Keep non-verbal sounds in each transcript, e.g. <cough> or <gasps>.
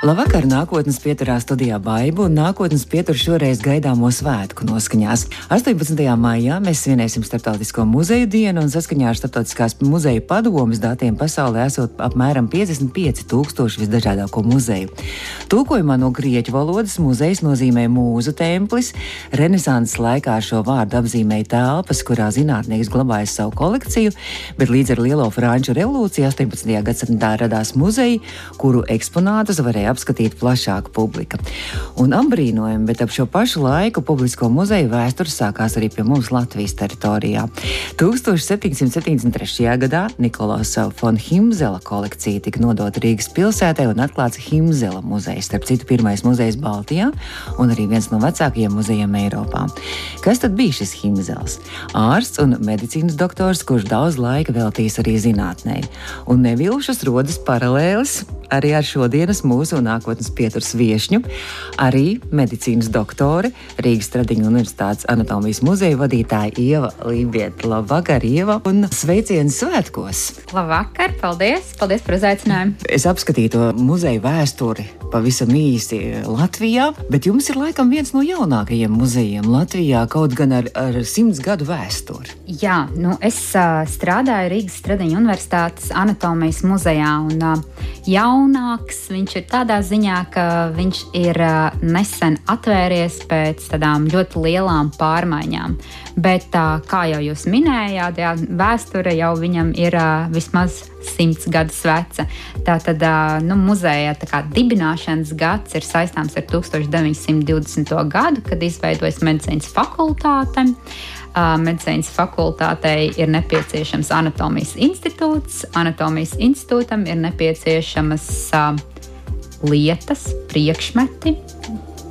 Labvakar, nākotnes pieturā studijā Baibu un nākotnes pietur šoreiz gaidāmo svētku noskaņās. 18. maijā mēs svinēsim Startautisko muzeju dienu un saskaņā ar Startautiskās muzeju padomas datiem pasaulē esot apmēram 55 tūkstoši visdažādāko muzeju. Tūkojumā no grieķu valodas muzejs nozīmē mūzu templis. Renesanses laikā šo vārdu apzīmēja telpas, kurā zinātnieks glabājas savu kolekciju, bet līdz ar lielo franču revolūciju 18. gadsimtā radās muzeji, kuru eksponātus varēja apskatīt plašāka publika. Un apbrīnojami, bet ap šo pašu laiku publisko muzeju vēsture sākās arī pie mums Latvijas teritorijā. 1773. gadā Nikolaus von Himzela kolekcija tika nodota Rīgas pilsētai un atklāts Himzela muzejs, starp citu pirmais muzejs Baltijā un arī viens no vecākajiem muzejiem Eiropā. Kas tad bija šis Himzels? Ārsts un medicīnas doktors, kurš daudz laika veltījis arī zinātnē. Un nevilšas rodas paralēlis arī ar šodienas mūsu nākotnes pieturas viesņu, arī medicīnas doktore, Rīgas Tradiņu Universitātes anatomijas muzeja vadītāja Ieva Lībieta. Labvakar, Ieva, un sveicienu svētkos! Labvakar, paldies! Paldies par uzaicinājumu! Es apskatīju to muzeju vēsturi pavisam īsi Latvijā, bet jums ir laikam viens no jaunākajiem muzejiem Latvijā, kaut gan ar, ar simts gadu vēsturi. Jā, nu es uh, strādāju Rīgas Stradiņa Universitātes anatomijas muzejā, un uh, jaunāks viņš ir tādā ziņā, ka viņš ir uh, nesen atvēries pēc tādām ļoti lielām pārmaiņām. Bet, uh, kā jau jūs minējāt, jā, vēsture jau viņam ir uh, vismaz simts gadus veca. Tātad nu, muzeja tā dibināšanas gads ir saistāms ar 1920. gadu, kad izveidojas medicīnas fakultāte. Medicīnas fakultātei ir nepieciešams anatomijas institūts. Anatomijas institūtam ir nepieciešamas lietas, priekšmeti,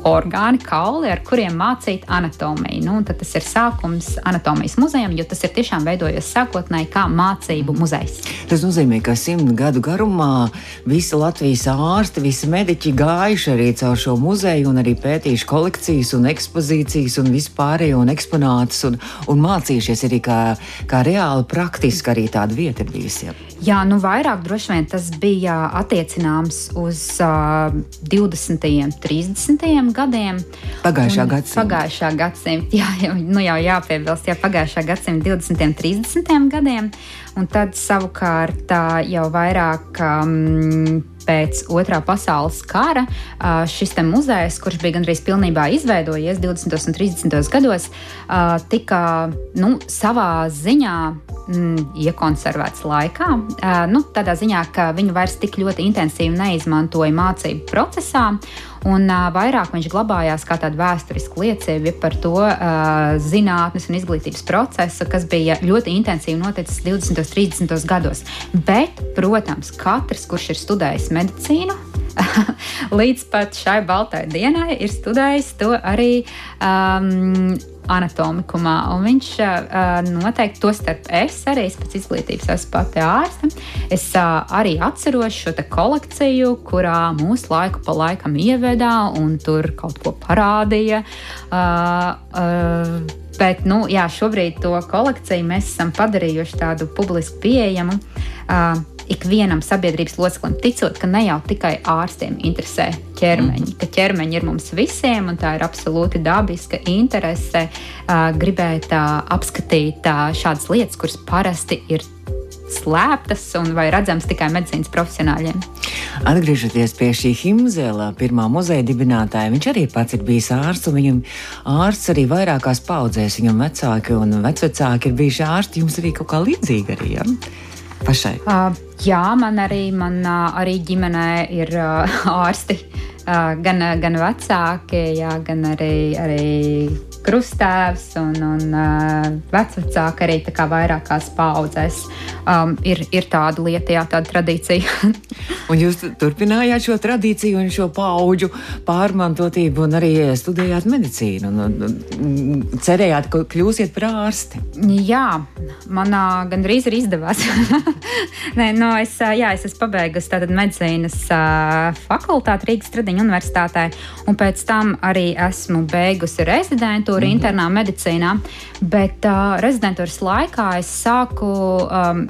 orgāni, kauli, ar kuriem mācīt anatomiju. Nu, tas ir sākums anatomijas muzejam, jo tas ir tiešām veidojies sākotnēji kā mācību muzejs. Tas nozīmē, ka simt gadu garumā visi Latvijas ārsti, visi mediķi gājuši arī caur šo muzeju un arī pētījuši kolekcijas un ekspozīcijas un vispārējo un eksponātus un, un mācījušies arī kā, kā reāli praktiski arī tāda vieta ir bijusi. Jā, nu vairāk droši vien tas bija attiecināms uz uh, 20. un 30 gadiem. Pagājušā gadsimta. Pagājušā gadsimta, jā, jau, nu jau jāpiebilst, jā, pagājušā gadsimta 20. un 30. gadiem. Un tad savukārt jau vairāk. Um, pēc otrā pasaules kara šis muzejs, kurš bija gandrīz pilnībā izveidojies 20. un 30. gados, tika nu, savā ziņā mm, iekonservēts laikā. Nu, tādā ziņā, ka viņu vairs tik ļoti intensīvi neizmantoja mācību procesā. Un vairāk viņš glabājās kā tāda vēsturiska liecība par to zinātnes un izglītības procesu, kas bija ļoti intensīvi noticis 20. un 30. gados. Bet, protams, katrs, kurš ir studējis medicīnu, <laughs> līdz pat šai baltai dienai ir studējis to arī um, anatomikumā. Un viņš noteikti, to starp es arī es pēc izglītības esmu pati ārste. Es arī atceros šo kolekciju, kurā mūsu laiku pa laikam ievedā un tur kaut ko parādīja. Bet, nu, jā, šobrīd to kolekciju mēs esam padarījuši tādu publiski pieejamu. Uh, ikvienam sabiedrības loceklim, ticot, ka ne jau tikai ārstiem interesē ķermeņi, mm. ka ķermeņi ir mums visiem, un tā ir absolūti dabiska interese gribēt apskatīt šādas lietas, kuras parasti ir slēptas un vai redzamas tikai medicīnas profesionāļiem. Atgriežoties pie šī Himzela, pirmā muzeja dibinātāja, viņš arī pats ir bijis ārsts, un viņam ārsts arī vairākās paudzēs, viņam vecāki un vecvecāki ir bijuši ārsti, jums arī kaut kā līdzīgi arī, ja? Pašai? Uh, jā, man arī, man, uh, arī ģimenē ir uh, <laughs> ārsti. Uh, gan, gan vecāki, jā, gan arī, arī krustāvs un, un uh, vecvecāki arī vairākās paudzēs. Um, ir, ir tāda lieta, jā, tāda tradīcija. <laughs> un jūs turpinājāt šo tradīciju un šo paudžu pārmantotību un arī studējāt medicīnu un, un, un cerējāt, ka kļūsiet par ārsti. Jā, man uh, gandrīz ir izdevās. <laughs> Nē, no, es, uh, jā, es esmu pabeigusi tātad medicīnas uh, fakultāti Rīgas Tradiņu universitātē, un pēc tam arī esmu beigusi rezidentūru mm -hmm. internā medicīnā. Bet uh, rezidentūras laikā es sāku um,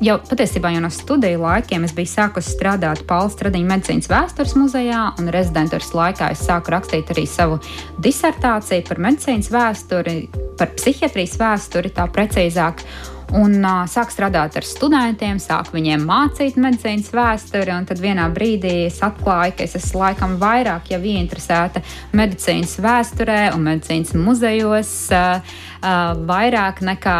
jau patiesībā jau no studiju laikiem es biju sākusi strādāt Pauls Stradiņa medicīnas vēstures muzejā, un rezidentūras laikā es sāku rakstīt arī savu disertāciju par medicīnas vēsturi, par psihiatrijas vēsturi tā precīzāk un uh, sāk strādāt ar studentiem, sāk viņiem mācīt medicīnas vēsturi. Tad vienā brīdī es atklāju, ka es esmu laikam vairāk jau ieinteresēta medicīnas vēsturē un medicīnas muzejos. Uh, uh, vairāk nekā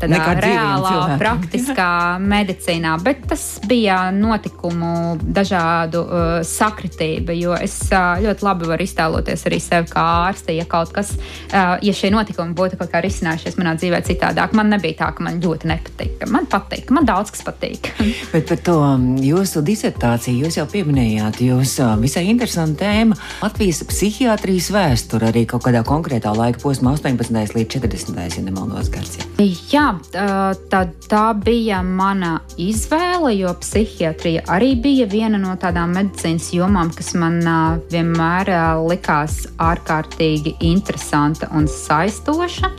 tādā nekā reālā, praktiskā <laughs> medicīnā. Bet tas bija notikumu dažādu uh, sakritība, jo es uh, ļoti labi varu iztēloties arī sevi kā ārste, ja kaut kas, uh, ja šie notikumi būtu kaut kā risinājušies manā dzīvē citādāk. Man nebija tā, ka man ļoti nepatīk. Man patīk, man daudz kas patīk. <laughs> Bet par to um, jūsu disertāciju jūs jau pieminējāt, jūs uh, visai interesanta tēma - Latvijas psihiatrijas vēsture arī kaut kādā konkrētā laika posmā, 18. līdz 40. 40. ja nemaldos gads. Jā, tā, tā bija mana izvēle, jo psihiatrija arī bija viena no tādām medicīnas jomām, kas man vienmēr likās ārkārtīgi interesanta un saistoša.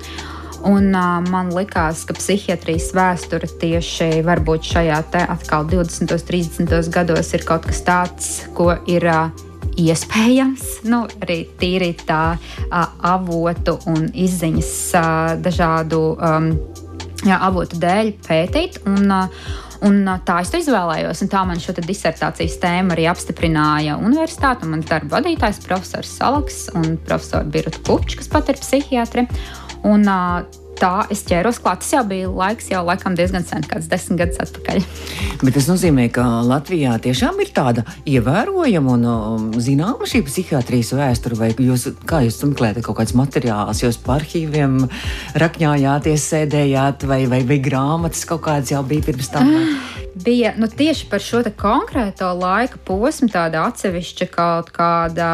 Un, uh, man liekas, ka psihiatrijas vēsture tieši šajā te atkal 20. un 30. gados ir kaut kas tāds, ko ir uh, iespējams, nu, arī tīri tā avotu un izziņas dažādu um, jā, avotu dēļ pētīt. Un, Un tā es izvēlējos, un tā man šo disertācijas tēmu arī apstiprināja universitāte. Mans darba vadītājs, profesors Salaks un profesors Birta Kupčs, kas pat ir psihiatri. Un, uh, tā es ķēros klāt. Tas jau bija laiks, jau laikam diezgan sen, kāds desmit gadus atpakaļ. Bet tas nozīmē, ka Latvijā tiešām ir tāda ievērojama un um, zināma šī psihiatrijas vēsture, vai jūs, kā jūs meklējat kaut kādus materiālus, jūs par arhīviem rakņājāties, sēdējāt, vai, vai, vai grāmatas kaut kādas jau bija pirms tam? <gasps> bija nu, tieši par šo konkrēto laika posmu, tāda atsevišķa kaut kāda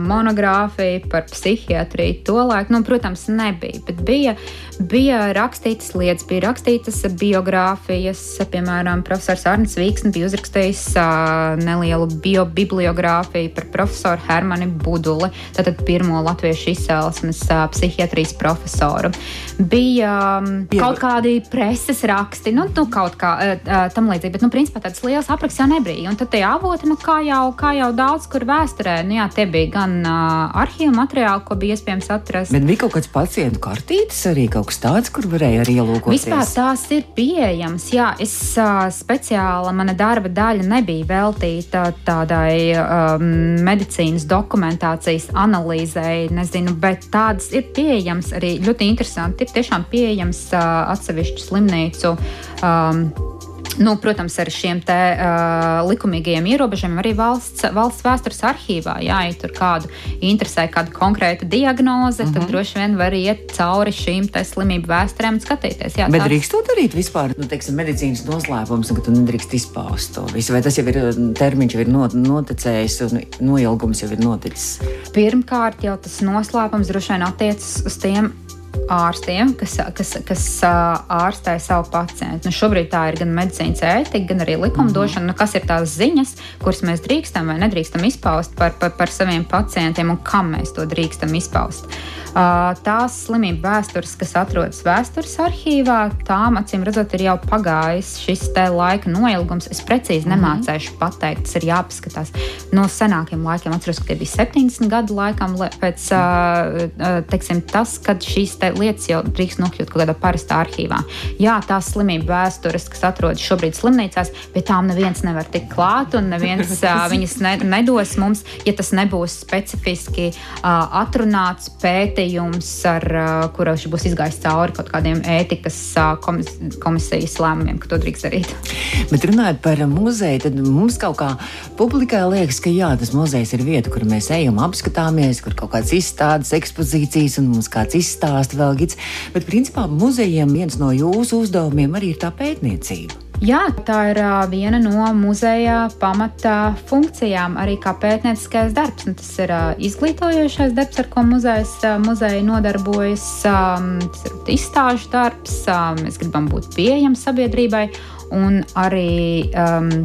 monogrāfija par psihiatriju. To laiku, nu, protams, nebija, bet bija, bija rakstītas lietas, bija rakstītas biogrāfijas. Piemēram, profesors Arnēs Vīksne bija uzrakstījis uh, nelielu biobibliogrāfiju par profesoru Hermanu Buduli, tātad pirmo latviešu izcelsmes uh, psihiatrijas profesoru. Bija um, kaut kādi preses raksti, nu, nu kaut kā uh, tam līdzīgi līdzīgi. Bet, nu, principā tāds liels apraksts jau nebija. Un tad tie avoti, nu, kā jau, kā jau daudz kur vēsturē, nu, jā, tie bija gan uh, arhīvu materiāli, ko bija iespējams atrast. Bet bija kaut kāds pacientu kartītes arī kaut kas tāds, kur varēja arī ielūkoties. Vispār tās ir pieejamas. Jā, es uh, speciāli, mana darba daļa nebija veltīta tādai um, medicīnas dokumentācijas analīzei, nezinu, bet tādas ir pieejamas arī ļoti interesanti. Ir tiešām pieejams uh, atsevišķu slimnīcu. Um, Nu, protams, ar šiem te, uh, likumīgajiem ierobežojumiem arī valsts, valsts vēstures arhīvā. Jā, ja tur kādu interesē kāda konkrēta diagnoze, uh -huh. tad mhm. droši vien var iet cauri šīm slimību vēsturēm un skatīties. Jā, Bet tās... drīkst to darīt vispār? Nu, teiksim, medicīnas noslēpums, ka tu nedrīkst izpaust to visu. Vai tas jau ir termiņš, jau ir not, noticējis un noilgums jau ir noticis? Pirmkārt, jau tas noslēpums droši vien attiecas uz tiem ārstiem, kas, kas, kas ārstē savu pacientu. Nu, šobrīd tā ir gan medicīnas ētika, gan arī likumdošana. Mm -hmm. nu, kas ir tās ziņas, kuras mēs drīkstam vai nedrīkstam izpaust par, par, par saviem pacientiem un kam mēs to drīkstam izpaust? Tās slimību vēstures, kas atrodas vēstures arhīvā, tām acīm redzot, ir jau pagājis šis laika noilgums. Es precīzi mm -hmm. nemācīšu pateikt, tas ir jāpaskatās. No senākiem laikiem atceros, ka tie bija 70 gadu laikam pēc teiksim, tas, kad šīs lietas jau drīkst nokļūt kaut kādā parastā arhīvā. Jā, tās slimību vēstures, kas atrodas šobrīd slimnīcās, pie tām neviens nevar tikt klāt un neviens <laughs> viņas ne, nedos mums, ja tas nebūs specifiski atrunāts pētījums ar kuru viņš būs izgājis cauri kaut kādiem ētikas komis, komisijas lēmumiem, ka to drīkst darīt. Bet runājot par muzeju, tad mums kaut kā publikai liekas, ka jā, tas muzejs ir vieta, kur mēs ejam, apskatāmies, kur kaut kādas izstādes, ekspozīcijas un mums kāds izstāsta vēl gids. Bet principā muzejiem viens no jūsu uzdevumiem arī ir tā pētniecība. Jā, tā ir uh, viena no muzeja pamata funkcijām, arī kā pētnieciskais darbs. Un tas ir uh, izglītojošais darbs, ar ko muzejs, uh, muzeja nodarbojas. Um, tas ir izstāžu darbs, uh, mēs gribam būt pieejami sabiedrībai un arī. Um,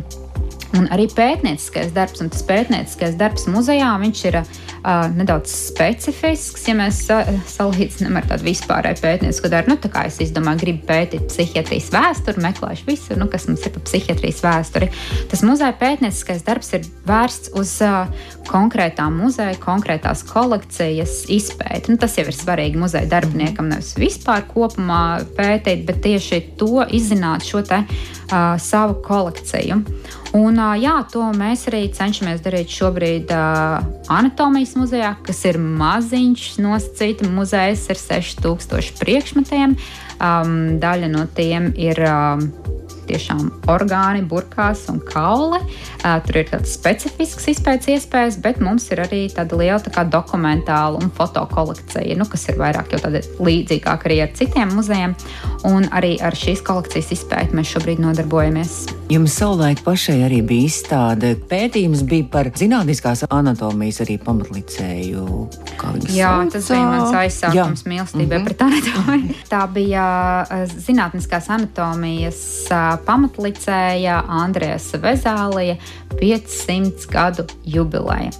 Un arī pētnieciskais darbs, un tas pētnieciskais darbs muzejā, viņš ir uh, uh, nedaudz specifisks, ja mēs sa salīdzinām ar tādu vispārēju pētniecisku darbu. Nu, tā kā es izdomāju, gribu pētīt psihiatrijas vēsturi, meklēšu visu, nu, kas mums ir par psihiatrijas vēsturi. Tas muzeja pētnieciskais darbs ir vērsts uz uh, konkrētām muzeja, konkrētās kolekcijas izpēti. Nu, tas jau ir svarīgi muzeja darbiniekam, nevis vispār kopumā pētīt, bet tieši to izzināt šo te uh, savu kolekciju. Un, jā, to mēs arī cenšamies darīt šobrīd Anatomijas muzejā, kas ir maziņš nosacīta muzejs ar 6000 priekšmetiem. Um, daļa no tiem ir. Um, tiešām orgāni, burkās un kauli. Tur ir tāds specifisks izpētes iespējas, bet mums ir arī tāda liela tā dokumentāla un fotokolekcija, nu, kas ir vairāk jau tāda līdzīgāka arī ar citiem muzejiem. Un arī ar šīs kolekcijas izpēti mēs šobrīd nodarbojamies. Jums savulaik pašai arī bija izstāde. Pētījums bija par zinātniskās anatomijas arī pamatlicēju. Jā, saucā? tas bija mans aizsākums mīlestībai mm -hmm. pret anatomiju. <laughs> Tā bija zinātniskās anatomijas pamatlicēja Andrēs Vezālija 500 gadu jubileja.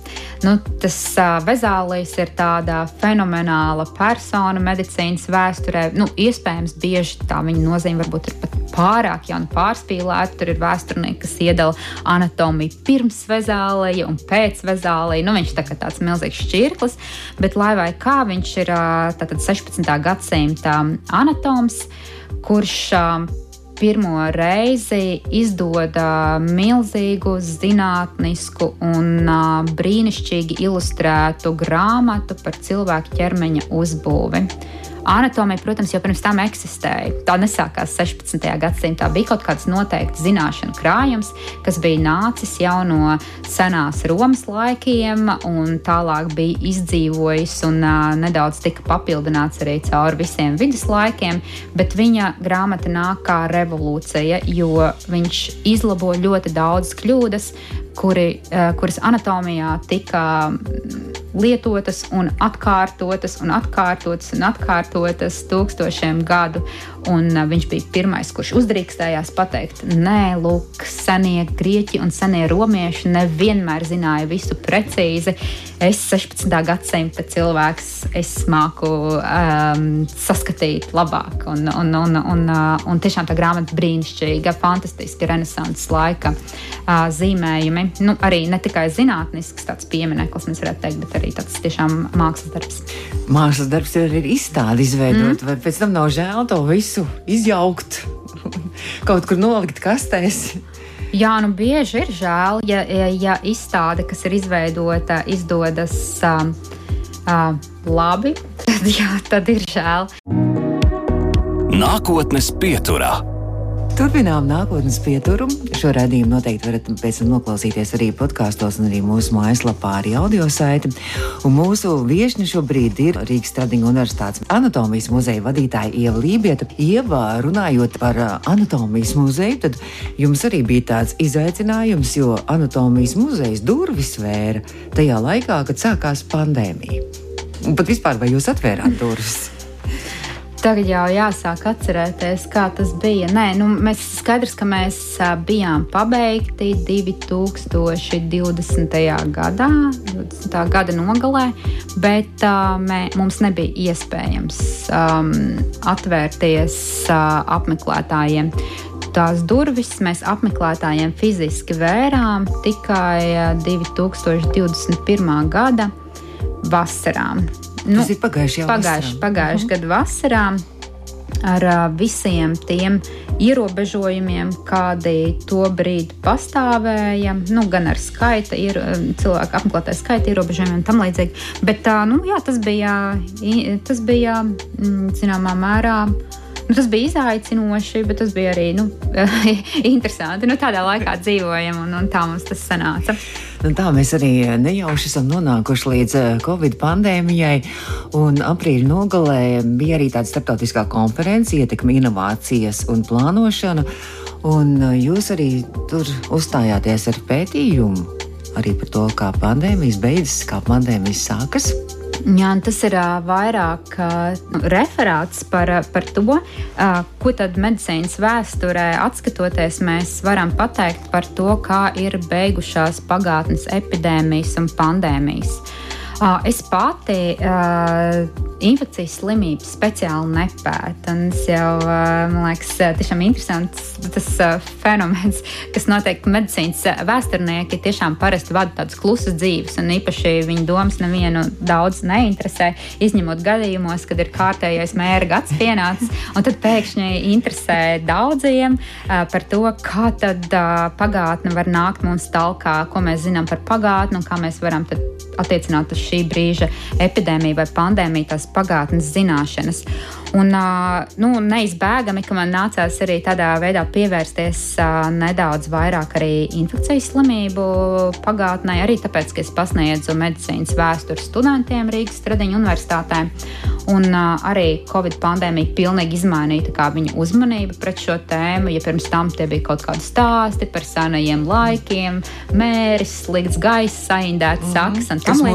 Nu, tas uh, Vezālijs ir tāda fenomenāla persona medicīnas vēsturē. Nu, iespējams, bieži tā viņa nozīme varbūt ir pat pārāk jau pārspīlēta. Tur ir vēsturnieki, kas iedala anatomiju pirms Vezālija un pēc Vezālija. Nu, viņš tā kā tāds milzīgs šķirklis, bet lai vai kā viņš ir tātad 16. gadsimta anatoms, kurš pirmo reizi izdod milzīgu zinātnisku un brīnišķīgi ilustrētu grāmatu par cilvēku ķermeņa uzbūvi. Anatomija, protams, jau pirms tam eksistēja. Tā nesākās 16. gadsimtā. Bija kaut kāds noteikts zināšanu krājums, kas bija nācis jau no senās Romas laikiem, un tālāk bija izdzīvojis un uh, nedaudz tika papildināts arī cauri visiem viduslaikiem. Bet viņa grāmata nāk kā revolūcija, jo viņš izlabo ļoti daudz kļūdas, kuri, uh, kuras anatomijā tika lietotas un atkārtotas un atkārtotas un atkārtotas tūkstošiem gadu. Un viņš bija pirmais, kurš uzdrīkstējās pateikt, nē, lūk, senie grieķi un senie romieši nevienmēr zināja visu precīzi. Es 16. gadsimta cilvēks, es māku um, saskatīt labāk. Un, un, un, un, un tiešām tā grāmata brīnišķīga, fantastiska renesanses laika uh, zīmējumi. Nu, arī ne tikai zinātnisks tāds piemineklis, mēs varētu teikt, bet arī tāds tiešām mākslas darbs. Mākslas darbs ir arī izstāde izveidot, mm. vai pēc tam nav žēl to visu visu izjaukt, <laughs> kaut kur nolikt kastēs. Jā, nu bieži ir žēl, ja, ja, ja izstāde, kas ir izveidota, izdodas uh, uh, labi, <laughs> tad, jā, tad ir žēl. Nākotnes pieturā. Turpinām nākotnes pieturumu. Šo redzējumu noteikti varat pēc tam noklausīties arī podkāstos un arī mūsu mājaslapā, arī audio saiti. Un mūsu viesņa šobrīd ir Rīgas Stradiņa Universitātes anatomijas muzeja vadītāja Ieva Lībieta. Ieva, runājot par uh, anatomijas muzeju, tad jums arī bija tāds izaicinājums, jo anatomijas muzejs durvis vēra tajā laikā, kad sākās pandēmija. Un pat vispār, vai jūs atvērāt durvis? Tagad jau jāsāk atcerēties, kā tas bija. Nē, nu, mēs skaidrs, ka mēs bijām pabeigti 2020. gadā, 20. gada nogalē, bet uh, mē, mums nebija iespējams um, atvērties uh, apmeklētājiem tās durvis mēs apmeklētājiem fiziski vērām tikai 2021. gada vasarā. Nu, Tas ir pagājuši jau pagājuši, pagājuši uh -huh. gadu vasarā ar uh, visiem tiem ierobežojumiem, kādi to brīdi pastāvēja, nu, gan ar skaita, ir, cilvēku apmeklētāju skaita ierobežojumiem un tam līdzīgi. Bet uh, nu, jā, tas bija, tas bija mm, zināmā mērā. Nu, <laughs> tas bija izaicinoši, bet tas bija arī nu, <laughs> interesanti. Nu, tādā laikā dzīvojam, un, un tā mums tas sanāca. Nu, tā mēs arī nejauši esam nonākuši līdz eh, Covid pandēmijai. Aprīļa nogalē bija arī tāda starptautiskā konference, ietekme inovācijas un plānošana. Un jūs arī tur uzstājāties ar pētījumu arī par to, kā pandēmijas beidzas, kā pandēmijas sākas. Jā, tas ir uh, vairāk uh, referāts par, par to, uh, ko tad medicīnas vēsturē atskatoties, mēs varam pateikt par to, kā ir beigušās pagātnes epidēmijas un pandēmijas. Uh, es pati uh, infekcijas slimības speciāli nepēta. Tas jau, man liekas, tiešām interesants tas fenomens, kas notiek medicīnas vēsturnieki tiešām parasti vada tādas klusas dzīves, un īpaši viņu domas nevienu daudz neinteresē, izņemot gadījumos, kad ir kārtējais mēra gads pienācis, un tad pēkšņi interesē daudziem par to, kā tad pagātne var nākt mums talkā, ko mēs zinām par pagātni un kā mēs varam attiecināt uz šī brīža epidēmiju vai pandēmiju, tās pagātnes zināšanas. Un, nu, neizbēgami, ka man nācās arī tādā veidā pievērsties nedaudz vairāk arī infekcijas slimību pagātnē, arī tāpēc, ka es pasniedzu medicīnas vēsturi studentiem Rīgas Stradiņu universitātē. Un arī Covid pandēmija pilnīgi izmainīja viņu uzmanību pret šo tēmu. Ja pirms tam tie bija kaut kādi stāsti par senajiem laikiem, mēris, slikts gaiss, saindēts mm -hmm. saks un tam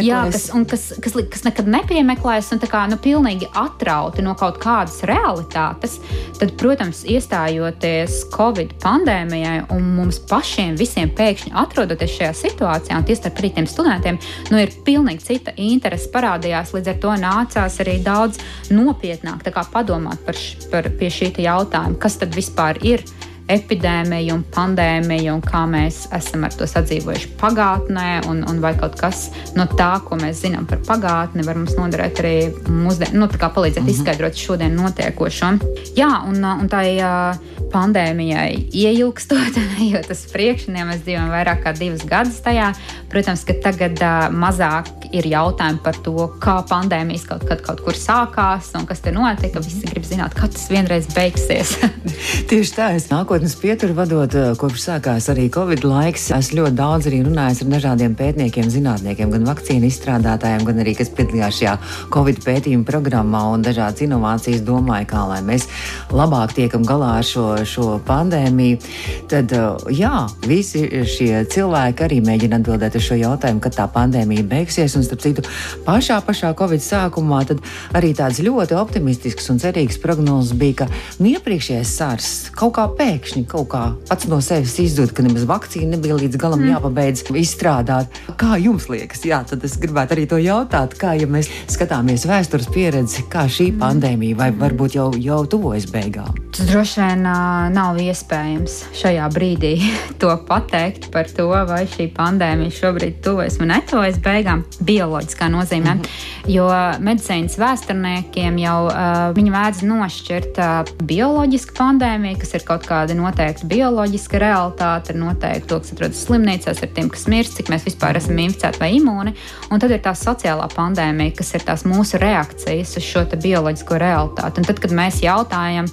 līdzīgi. Jā, kas, kas, kas, kas nekad nepiemeklēs un kā nu, pilnīgi atrauti no kaut kādas realitātes, tad, protams, iestājoties Covid pandēmijai un mums pašiem visiem pēkšņi atrodoties šajā situācijā, un tieši starp rītiem studentiem, nu ir pilnīgi cita interese parādījās. Līdz ar to nācās arī daudz nopietnāk padomāt par, par šī jautājuma, kas tad vispār ir epidēmiju un pandēmiju, un kā mēs esam ar to sadzīvojuši pagātnē, un, un vai kaut kas no tā, ko mēs zinām par pagātni, var mums noderēt arī mūsdienās, nu, palīdzēt mm -hmm. izskaidrot šodien notiekošo. Jā, un, un tā ir pandēmijai ieilgstot, <laughs> jo tas priekšniem mēs dzīvojam vairāk kā divus gadus tajā. Protams, ka tagad uh, mazāk ir jautājumi par to, kā pandēmijas kaut kad kaut kur sākās un kas tur notika. Visi grib zināt, kad tas vienreiz beigsies. Tieši tā, es nākotnes pieturu vadot, eh, kopš sākās arī Covid laiks. Es ļoti daudz arī runāju ar dažādiem pētniekiem, zinātniekiem, gan vakcīnu izstrādātājiem, gan arī, kas piedalījās šajā Covid pētījuma programmā un dažādas inovācijas domāju, kā lai mēs labāk tiekam galā ar šo, šo pandēmiju. Tad, eh, jā, visi šie cilvēki arī mēģina atbildēt uz šo jautājumu, kad tā pandēmija beigsies. Un, starp citu, pašā, pašā Covid sākumā arī tāds ļoti optimistisks un cerīgs prognozes bija, ka nu, iepriekšējais sārs kaut kā pēkšņi kaut kā pats no sevis izzuda, ka nemaz vakcīna nebija līdz galam mm. jāpabeidz izstrādāt. Kā jums liekas? Jā, tad es gribētu arī to jautāt, kā ja mēs skatāmies vēstures pieredzi, kā šī mm. pandēmija vai varbūt jau, jau tuvojas beigām. Tas droši vien nav iespējams šajā brīdī <laughs> to pateikt par to, vai šī pandēmija šobrīd tuvojas vai netuvojas beigām, bioloģiskā nozīmē. Mm -hmm. Jo medicīnas vēsturniekiem jau uh, viņi mēdz nošķirt uh, bioloģisku pandēmiju, kas ir kaut kāda noteikta bioloģiska realitāte, ar noteiktu to, kas atrodas slimnīcās, ar tiem, kas mirst, cik mēs vispār esam inficēti vai imūni. Un tad ir tā sociālā pandēmija, kas ir tās mūsu reakcijas uz šo bioloģisko realitāti. Un tad, kad mēs jautājam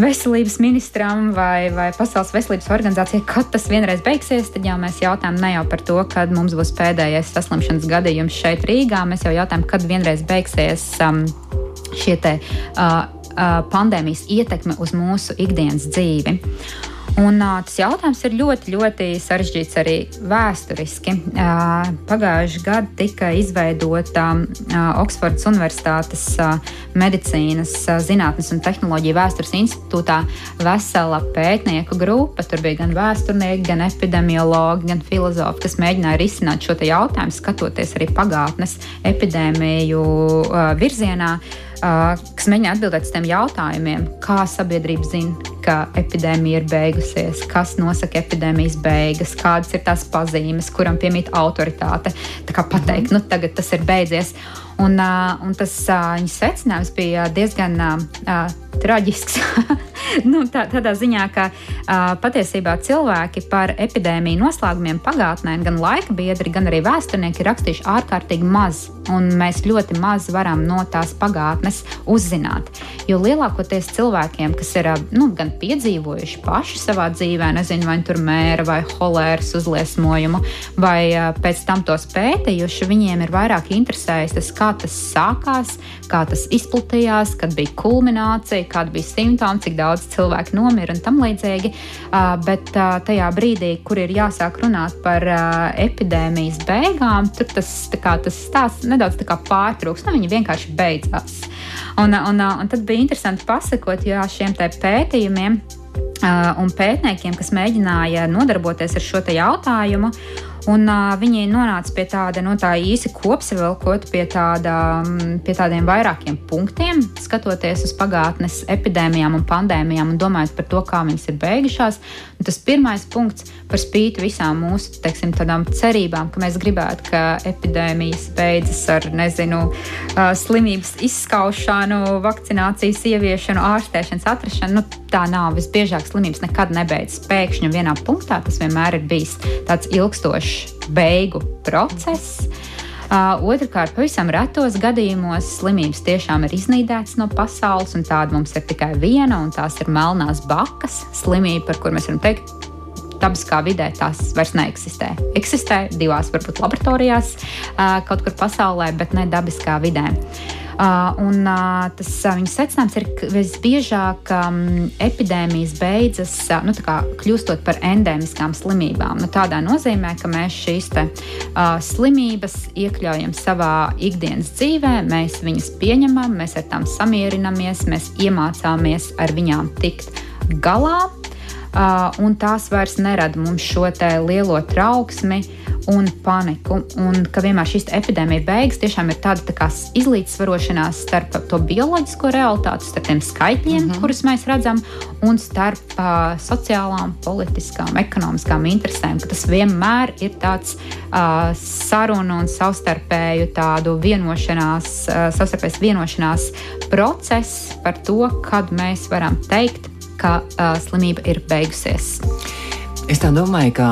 veselības ministram vai, vai Pasaules veselības organizācijai, kad tas vienreiz beigsies, tad jau mēs jautājam ne jau par to, kad mums būs pēdējais saslimšanas gadījums šeit Rīgā, mēs jau jautājam, kad vienreiz beigsies um, šie te. Uh, pandēmijas ietekme uz mūsu ikdienas dzīvi. Un, uh, tas jautājums ir ļoti, ļoti sarežģīts arī vēsturiski. Uh, Pagājušajā gadā tika izveidota uh, Oksfordas Universitātes uh, medicīnas, uh, zinātnes un tehnoloģiju vēstures institūtā vesela pētnieku grupa. Tur bija gan vēsturnieki, gan epidemiologi, gan filozofi, kas mēģināja risināt šo jautājumu, skatoties arī pagātnes epidēmiju uh, virzienā. Uh, kas mēģina atbildēt uz tiem jautājumiem, kā sabiedrība zina, ka epidēmija ir beigusies, kas nosaka epidēmijas beigas, kādas ir tās pazīmes, kuram piemīt autoritāte. Tā kā pateikt, mm -hmm. nu tagad tas ir beidzies. Un, un tas viņa secinājums bija diezgan traģisks. <laughs> nu, tā, tādā ziņā, ka uh, patiesībā cilvēki par epidēmiju noslēgumiem pagātnē, gan laika biedri, gan arī vēsturnieki ir rakstījuši ārkārtīgi maz. Un mēs ļoti maz varam no tās pagātnes uzzināt. Jo lielākoties cilvēkiem, kas ir nu, gan piedzīvojuši paši savā dzīvē, nezinu, vai tur mēra vai holēras uzliesmojumu, vai uh, pēc tam tos pētījuši, viņiem ir vairāk interesējis tas, kā tas sākās, kā tas izplatījās, kad bija kulminācija, kāda bija simptomi, cik daudz cilvēku nomira un tam līdzīgi. Uh, bet uh, tajā brīdī, kur ir jāsāk runāt par uh, epidēmijas beigām, tur tas, kā, tas stāsts nedaudz pārtrūks. Nu, viņi vienkārši beidzās. Un, un, un tad bija interesanti pasakot šiem pētījumiem. Un pētniekiem, kas mēģināja nodarboties ar šo jautājumu. Un, uh, viņi nonāca pie tāda no nu, tā īsi kopsavilkot pie, tāda, pie tādiem vairākiem punktiem, skatoties uz pagātnes epidēmijām un pandēmijām un domājot par to, kā viņas ir beigušās. Un tas pirmais punkts, par spīti visām mūsu teiksim, cerībām, ka mēs gribētu, ka epidēmijas beidzas ar nezinu, slimības izskaušanu, vakcinācijas ieviešanu, ārstēšanas atrašanu. Nu, tā nav. Visbiežāk slimības nekad nebeidzas pēkšņi vienā punktā. Tas vienmēr ir bijis tāds ilgstošs beigu process. Uh, Otrakārt, pavisam retos gadījumos slimības tiešām ir iznīdētas no pasaules, un tāda mums ir tikai viena, un tās ir melnās bakas slimība, par kur mēs varam teikt, dabiskā vidē tās vairs neeksistē. Eksistē divās, varbūt laboratorijās, uh, kaut kur pasaulē, bet ne dabiskā vidē. Uh, un, uh, tas uh, viņa secinājums ir, ka visbiežāk um, epidēmijas beidzas nu, kļūstot par endēmiskām slimībām. Nu, tādā nozīmē, ka mēs šīs te, slimības iekļaujam savā ikdienas dzīvē, mēs viņas pieņemam, mēs ar tām samierinamies, mēs iemācāmies ar viņām tikt galā. Uh, un tās vairs nerada mums šo lielo trauksmi, uh, un paniku. Un ka vienmēr šīs epidēmija beigas tiešām ir tāda tā izlīdzsvarošanās starp to bioloģisko realitāti, starp tiem skaitļiem, mm -hmm. kurus mēs redzam, un starp uh, sociālām, politiskām, ekonomiskām interesēm. Tas vienmēr ir tāds uh, sarunu un savstarpēju tādu vienošanās, uh, savstarpējas vienošanās process par to, kad mēs varam teikt, ka uh, slimība ir beigusies. Es tā domāju, ka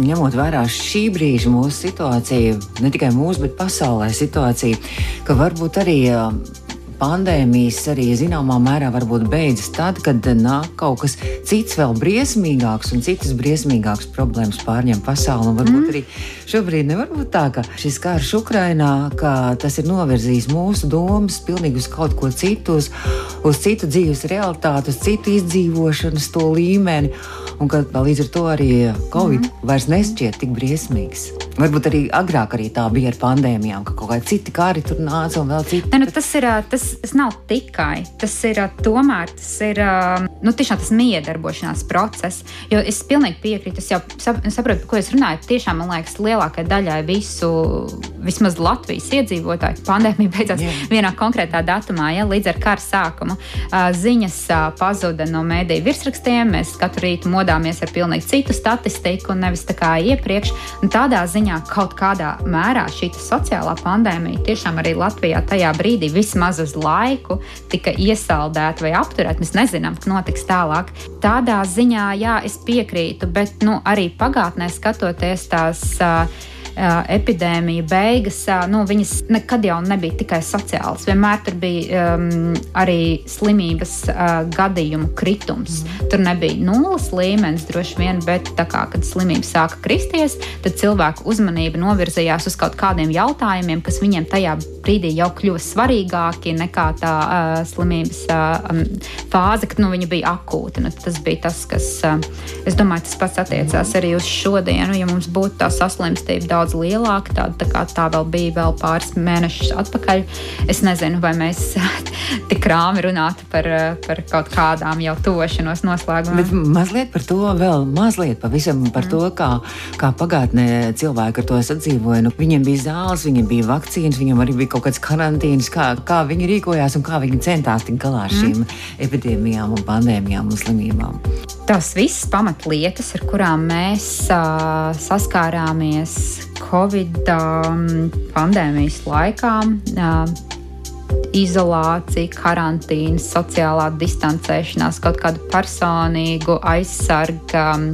ņemot vērā šī brīža mūsu situāciju, ne tikai mūsu, bet pasaulē situāciju, ka varbūt arī pandēmijas arī zināmā mērā varbūt beidzas tad, kad nāk kaut kas cits, vēl briesmīgāks un citas briesmīgākas problēmas pārņem pasauli. Un varbūt mm. arī šobrīd nevar būt tā, ka šis karš Ukrainā, ka tas ir novirzījis mūsu domas pilnīgi uz kaut ko citu, uz, uz citu dzīves realitāti, uz citu izdzīvošanas to līmeni un ka līdz ar to arī Covid mm -hmm. vairs nešķiet tik briesmīgs. Varbūt arī agrāk arī tā bija ar pandēmijām, ka kaut kādi citi kāri tur nāca un vēl citi. Ne, nu, tas, ir, tas, tas nav tikai, tas ir tomēr tas ir nu, tiešām tas miedarbošanās process. Jo es pilnīgi piekrītu, es jau saprotu, par ko es runāju. Tiešām man liekas, lielākajai daļai visu, vismaz Latvijas iedzīvotāju, pandēmija beidzās yeah. vienā konkrētā datumā, ja, līdz ar kara sākumu. Ziņas pazuda no mēdīju virsrakstiem, mēs katru rītu modāmies ar pilnīgi citu statistiku nevis tā kā iepriekš. Un tādā ziņā kaut kādā mērā šī sociālā pandēmija tiešām arī Latvijā tajā brīdī vismaz uz laiku tika iesaldēta vai apturēta. Mēs nezinām, kas notiks tālāk. Tādā ziņā, jā, es piekrītu, bet nu, arī pagātnē skatoties tās. Uh, epidēmija beigas, nu, viņas nekad jau nebija tikai sociālas. Vienmēr tur bija um, arī slimības gadījumu kritums. Mm. Tur nebija nulles līmenis droši vien, bet kā kad slimība sāka kristies, tad cilvēku uzmanība novirzījās uz kaut kādiem jautājumiem, kas viņiem tajā brīdī jau kļuva svarīgāki nekā tā uh, slimības uh, fāze, kad nu, viņa bija akūta. Nu, tas bija tas, kas, uh, es domāju, tas pats attiecās arī uz šodienu. Ja mums būtu tā saslimstība daudz daudz lielāka. Tāda tā, kā tā vēl bija vēl pāris mēnešus atpakaļ. Es nezinu, vai mēs <laughs> tik rāmi runātu par, par kaut kādām jau tošanos noslēgumiem. Bet mazliet par to vēl, mazliet pavisam par mm. to, kā, kā pagātnē cilvēki ar to sadzīvoja. Nu, viņiem bija zāles, viņiem bija vakcīnas, viņiem arī bija kaut kāds karantīnas, kā, kā viņi rīkojās un kā viņi centās tikt galā ar šīm mm. epidēmijām un pandēmijām un slimībām. Tas viss pamatlietas, ar kurām mēs uh, saskārāmies Covid um, pandēmijas laikā. Uh, izolācija, karantīna, sociālā distancēšanās, kaut kādu personīgu aizsargu um,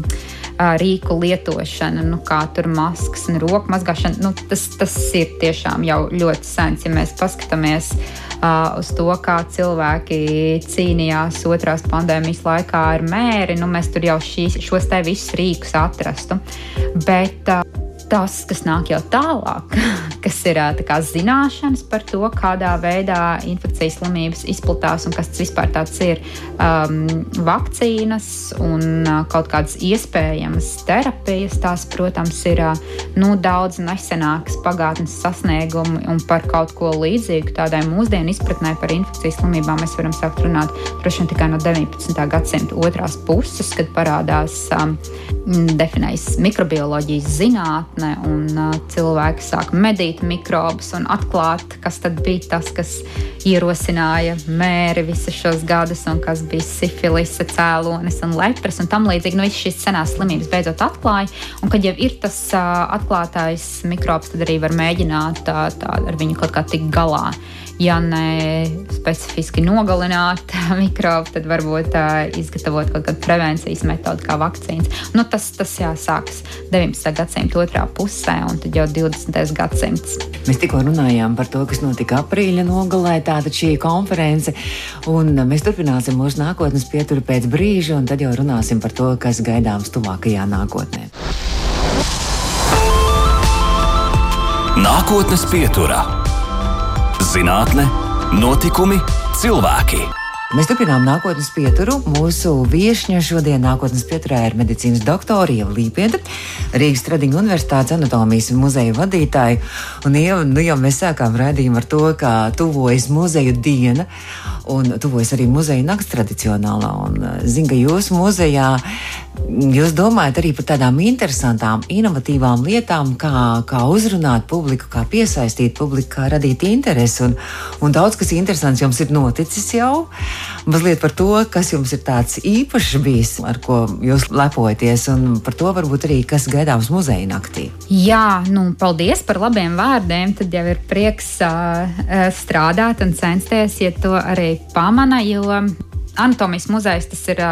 rīku lietošana, nu, kā tur maskas un roku mazgāšana. Nu, tas, tas ir tiešām jau ļoti sens, ja mēs paskatāmies uh, uz to, kā cilvēki cīnījās otrās pandēmijas laikā ar mēri. Nu, mēs tur jau šīs, šos te visus rīkus atrastu. Bet, uh, tas, kas nāk jau tālāk, <laughs> kas ir kā, zināšanas par to, kādā veidā infekcijas slimības izplatās un kas tas vispār ir. Um, vakcīnas un kaut kādas iespējamas terapijas, tās, protams, ir nu, daudz nesenākas pagātnes sasniegumi un par kaut ko līdzīgu tādai mūsdienu izpratnē par infekcijas slimībām mēs varam sākt runāt droši vien tikai no 19. gadsimta otrās puses, kad parādās um, definējas mikrobioloģijas zinātne un uh, cilvēki sāk medīt mikrobus un atklāt, kas tad bija tas, kas ierosināja mēri visus šos gadus un kas bija sifilise, cēlonis un lepras un tam līdzīgi. Nu, šīs senās slimības beidzot atklāja, un kad jau ir tas uh, atklātais mikrobs, tad arī var mēģināt tā, tā, ar viņu kaut kā tikt galā ja ne specifiski nogalināt <laughs> mikrobu, tad varbūt uh, izgatavot kaut kādu prevencijas metodi, kā vakcīnas. Nu, tas tas jāsākas 19. gadsimta otrā pusē, un tad jau 20. gadsimts. Mēs tikko runājām par to, kas notika aprīļa nogalē, tāda šī konference, un mēs turpināsim mūsu nākotnes pieturu pēc brīža, un tad jau runāsim par to, kas gaidāms tuvākajā nākotnē. Nākotnes pieturā zinātne, notikumi, cilvēki. Mēs turpinām nākotnes pieturu. Mūsu viesņa šodien nākotnes pieturā ir medicīnas doktore Ieva Līpieta, Rīgas Tradiņu Universitātes anatomijas muzeja vadītāja. Un Ieva, nu jau mēs sākām redzējumu ar to, ka tuvojas muzeju diena un tuvojas arī muzeja nakts tradicionālā. Un eh, zinu, ka jūsu muzejā Jūs domājat arī par tādām interesantām, inovatīvām lietām, kā, kā uzrunāt publiku, kā piesaistīt publiku, kā radīt interesi. Un, un daudz kas interesants jums ir noticis jau. Mazliet par to, kas jums ir tāds īpašs bijis, ar ko jūs lepojaties, un par to varbūt arī, kas gaidāms muzeja naktī. Jā, nu, paldies par labiem vārdiem. Tad jau ir prieks uh, strādāt un censties, ja to arī pamana, jo anatomijas muzejs tas ir.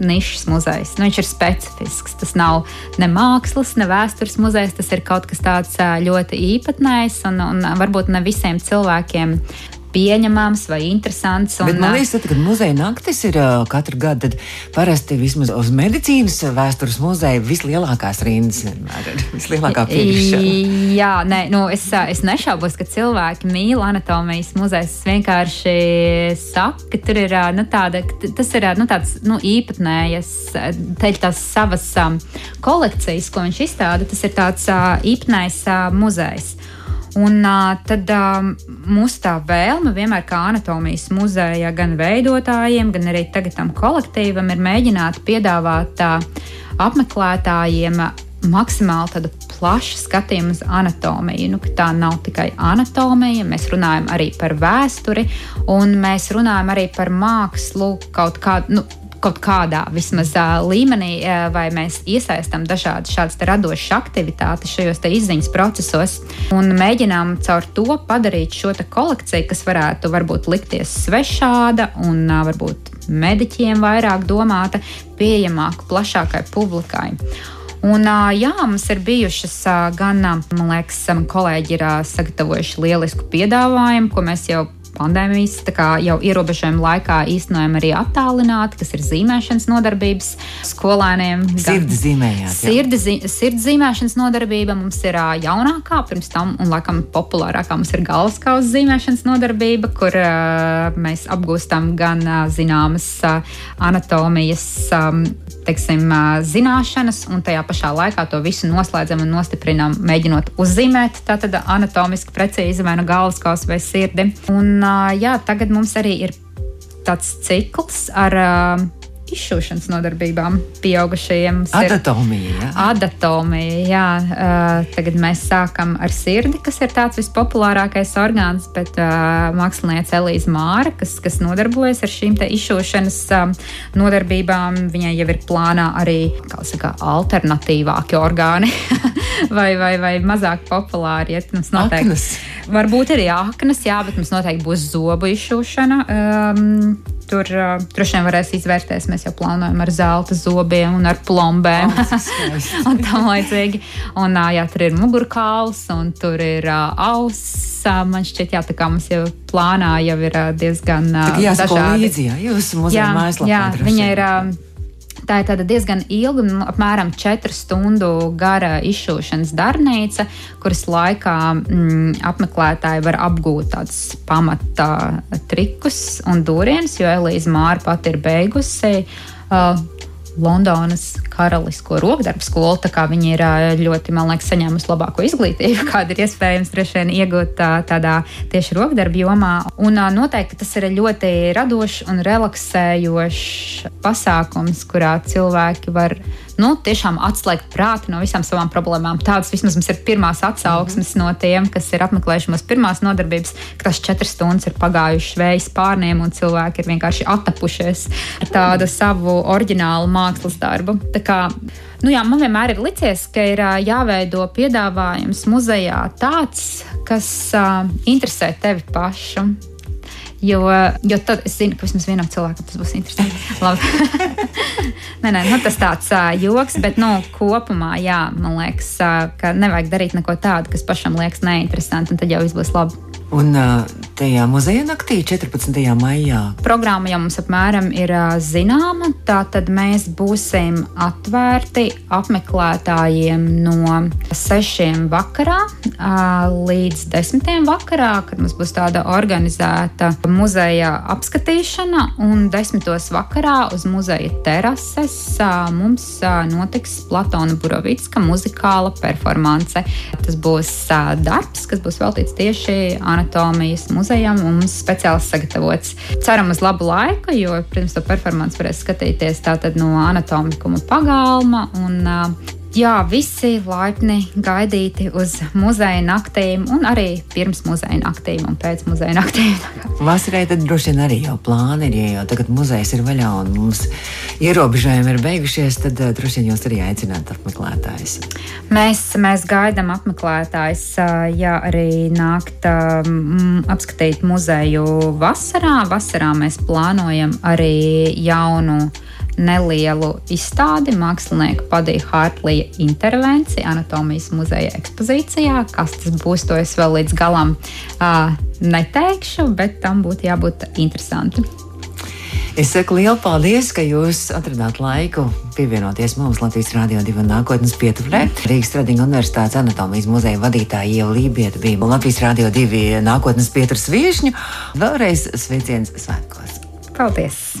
Nišas muzejs. Nu, viņš ir specifisks. Tas nav ne mākslas, ne vēstures muzejs. Tas ir kaut kas tāds ļoti īpatnējs un, un varbūt ne visiem cilvēkiem pieņemams vai interesants. Un, Bet man liekas, tad, kad muzeja naktis ir katru gadu, tad parasti vismaz uz medicīnas vēstures muzeja vislielākās rindas vienmēr ir <laughs> vislielākā piekrišana. Jā, nē, nu, es, es nešaubos, ka cilvēki mīl anatomijas muzejas. Es vienkārši saku, ka tur ir nu, tāda, tas ir nu, tāds nu, īpatnējas, teļ tās savas um, kolekcijas, ko viņš izstāda. Tas ir tāds uh, īpatnējs uh, muzejs. Un uh, tad uh, mūsu tā vēlme vienmēr kā anatomijas muzeja gan veidotājiem, gan arī tagad tam kolektīvam ir mēģināt piedāvāt uh, apmeklētājiem maksimāli tādu plašu skatījumu uz anatomiju. Nu, tā nav tikai anatomija, mēs runājam arī par vēsturi, un mēs runājam arī par mākslu kaut kādu. Nu, kaut kādā vismaz līmenī, vai mēs iesaistām dažādas šādas radošas aktivitātes šajos izziņas procesos un mēģinām caur to padarīt šo kolekciju, kas varētu varbūt likties svešāda un varbūt mediķiem vairāk domāta, pieejamāka plašākai publikai. Un, jā, mums ir bijušas gan, man liekas, kolēģi ir sagatavojuši lielisku piedāvājumu, ko mēs jau pandēmijas jau ierobežojuma laikā īstenojam arī attālināti, kas ir zīmēšanas nodarbības skolēniem. Sirds zīmējāt. Sirds, sirds zīmēšanas nodarbība mums ir jaunākā, pirms tam, un laikam populārākā mums ir galvaskausa zīmēšanas nodarbība, kur uh, mēs apgūstam gan uh, zināmas uh, anatomijas. Um, teiksim, zināšanas, un tajā pašā laikā to visu noslēdzam un nostiprinām, mēģinot uzzīmēt tātad anatomiski precīzi vai nu galvas kausa vai sirdi. Un jā, tagad mums arī ir tāds cikls ar izšūšanas nodarbībām pieaugušajiem. Adatomija. Jā. Adatomija, jā. Uh, tagad mēs sākam ar sirdi, kas ir tāds vispopulārākais orgāns, bet uh, mākslinieca Elīze Māra, kas, kas nodarbojas ar šīm izšūšanas um, nodarbībām, viņai jau ir plānā arī saka, alternatīvāki orgāni <laughs> vai, vai, vai mazāk populāri. Ja, mums noteikti, aknas. Varbūt arī aknas, jā, bet mums noteikti būs zobu izšūšana. Um, tur uh, droši vien varēs izvērtēs. Mēs jau plānojam ar zelta zobiem un ar plombēm. <laughs> Un tā līdzīgi. Un uh, jā, tur ir mugurkauls un tur ir uh, auss. Man šķiet, jā, tā kā mums jau plānā jau ir uh, diezgan uh, dažādi. Līdzi, jā, jūs muzejā mājaslapā. Jā, viņa ir. Uh, Tā ir diezgan ilga, nu, apmēram 4 stundu gara izšūšanas darbnīca, kuras laikā mm, apmeklētāji var apgūt tādus pamata trikus un dūrienus, jo Elīze Māra pati ir beigusi. Uh, Londonas karalisko rokdarbu skolu. Viņi ir ļoti, man liekas, saņēmuši labāko izglītību, <laughs> kāda ir iespējams vien, iegūt tādā tieši rokdarbu jomā. Un noteikti tas ir ļoti radošs un relaksējošs pasākums, kurā cilvēki var nu, tiešām atslēgt prātu no visām savām problēmām. Tādas vismaz mums ir pirmās atsauksmes -hmm. no tiem, kas ir apmeklējuši mūsu pirmās nodarbības, ka tās četras stundas ir pagājušas vējas pārniem un cilvēki ir vienkārši attapušies ar tādu savu oriģinālu mākslas darbu. Tā kā, nu jā, man vienmēr ir licies, ka ir jāveido piedāvājums muzejā tāds, kas uh, interesē tevi pašu. Jo, jo tad es zinu, ka vismaz vienam cilvēkam tas būs interesanti. <laughs> <laughs> nē, nē, nu, tas tāds uh, joks, bet nu, kopumā, jā, man liekas, uh, ka nevajag darīt neko tādu, kas pašam liekas neinteresanti, un tad jau viss būs labi. Un tajā muzeja naktī, 14. maijā, programma jau mums apmēram ir zināma. Tātad mēs būsim atvērti apmeklētājiem no 6. vakarā līdz 10. vakarā, kad mums būs tāda organizēta muzeja apskatīšana, un 10. vakarā uz muzeja terases mums notiks Platona Burovicka muzikāla performance. Tas būs darbs, kas būs veltīts tieši anatomijas muzejam mums speciāli sagatavots. Ceram uz labu laiku, jo, protams, to performanci varēs skatīties tātad no anatomikuma pagalma. Un, Jā, visi laipni gaidīti uz muzeja naktīm, un arī pirms muzeja naktīm un pēc muzeja naktīm. <laughs> Vasarai tad droši vien arī jau plāni ir, ja jau tagad muzejs ir vaļā un mums ierobežojumi ir beigušies, tad uh, droši vien jūs arī aicināt apmeklētājus. Mēs, mēs gaidām apmeklētājus, ja arī nākt um, apskatīt muzeju vasarā. Vasarā mēs plānojam arī jaunu nelielu izstādi mākslinieka Padija Hārtlija intervencija Anatomijas muzeja ekspozīcijā. Kas tas būs, to es vēl līdz galam uh, neteikšu, bet tam būtu jābūt interesanti. Es saku lielu paldies, ka jūs atradāt laiku pievienoties mums Latvijas Rādio 2 nākotnes pietuvē. Rīgas Tradiņu Universitātes anatomijas muzeja vadītāja Ieva Lībieta bija Latvijas Rādio 2 nākotnes pieturas viešņu. Vēlreiz sveiciens svētkos! Paldies!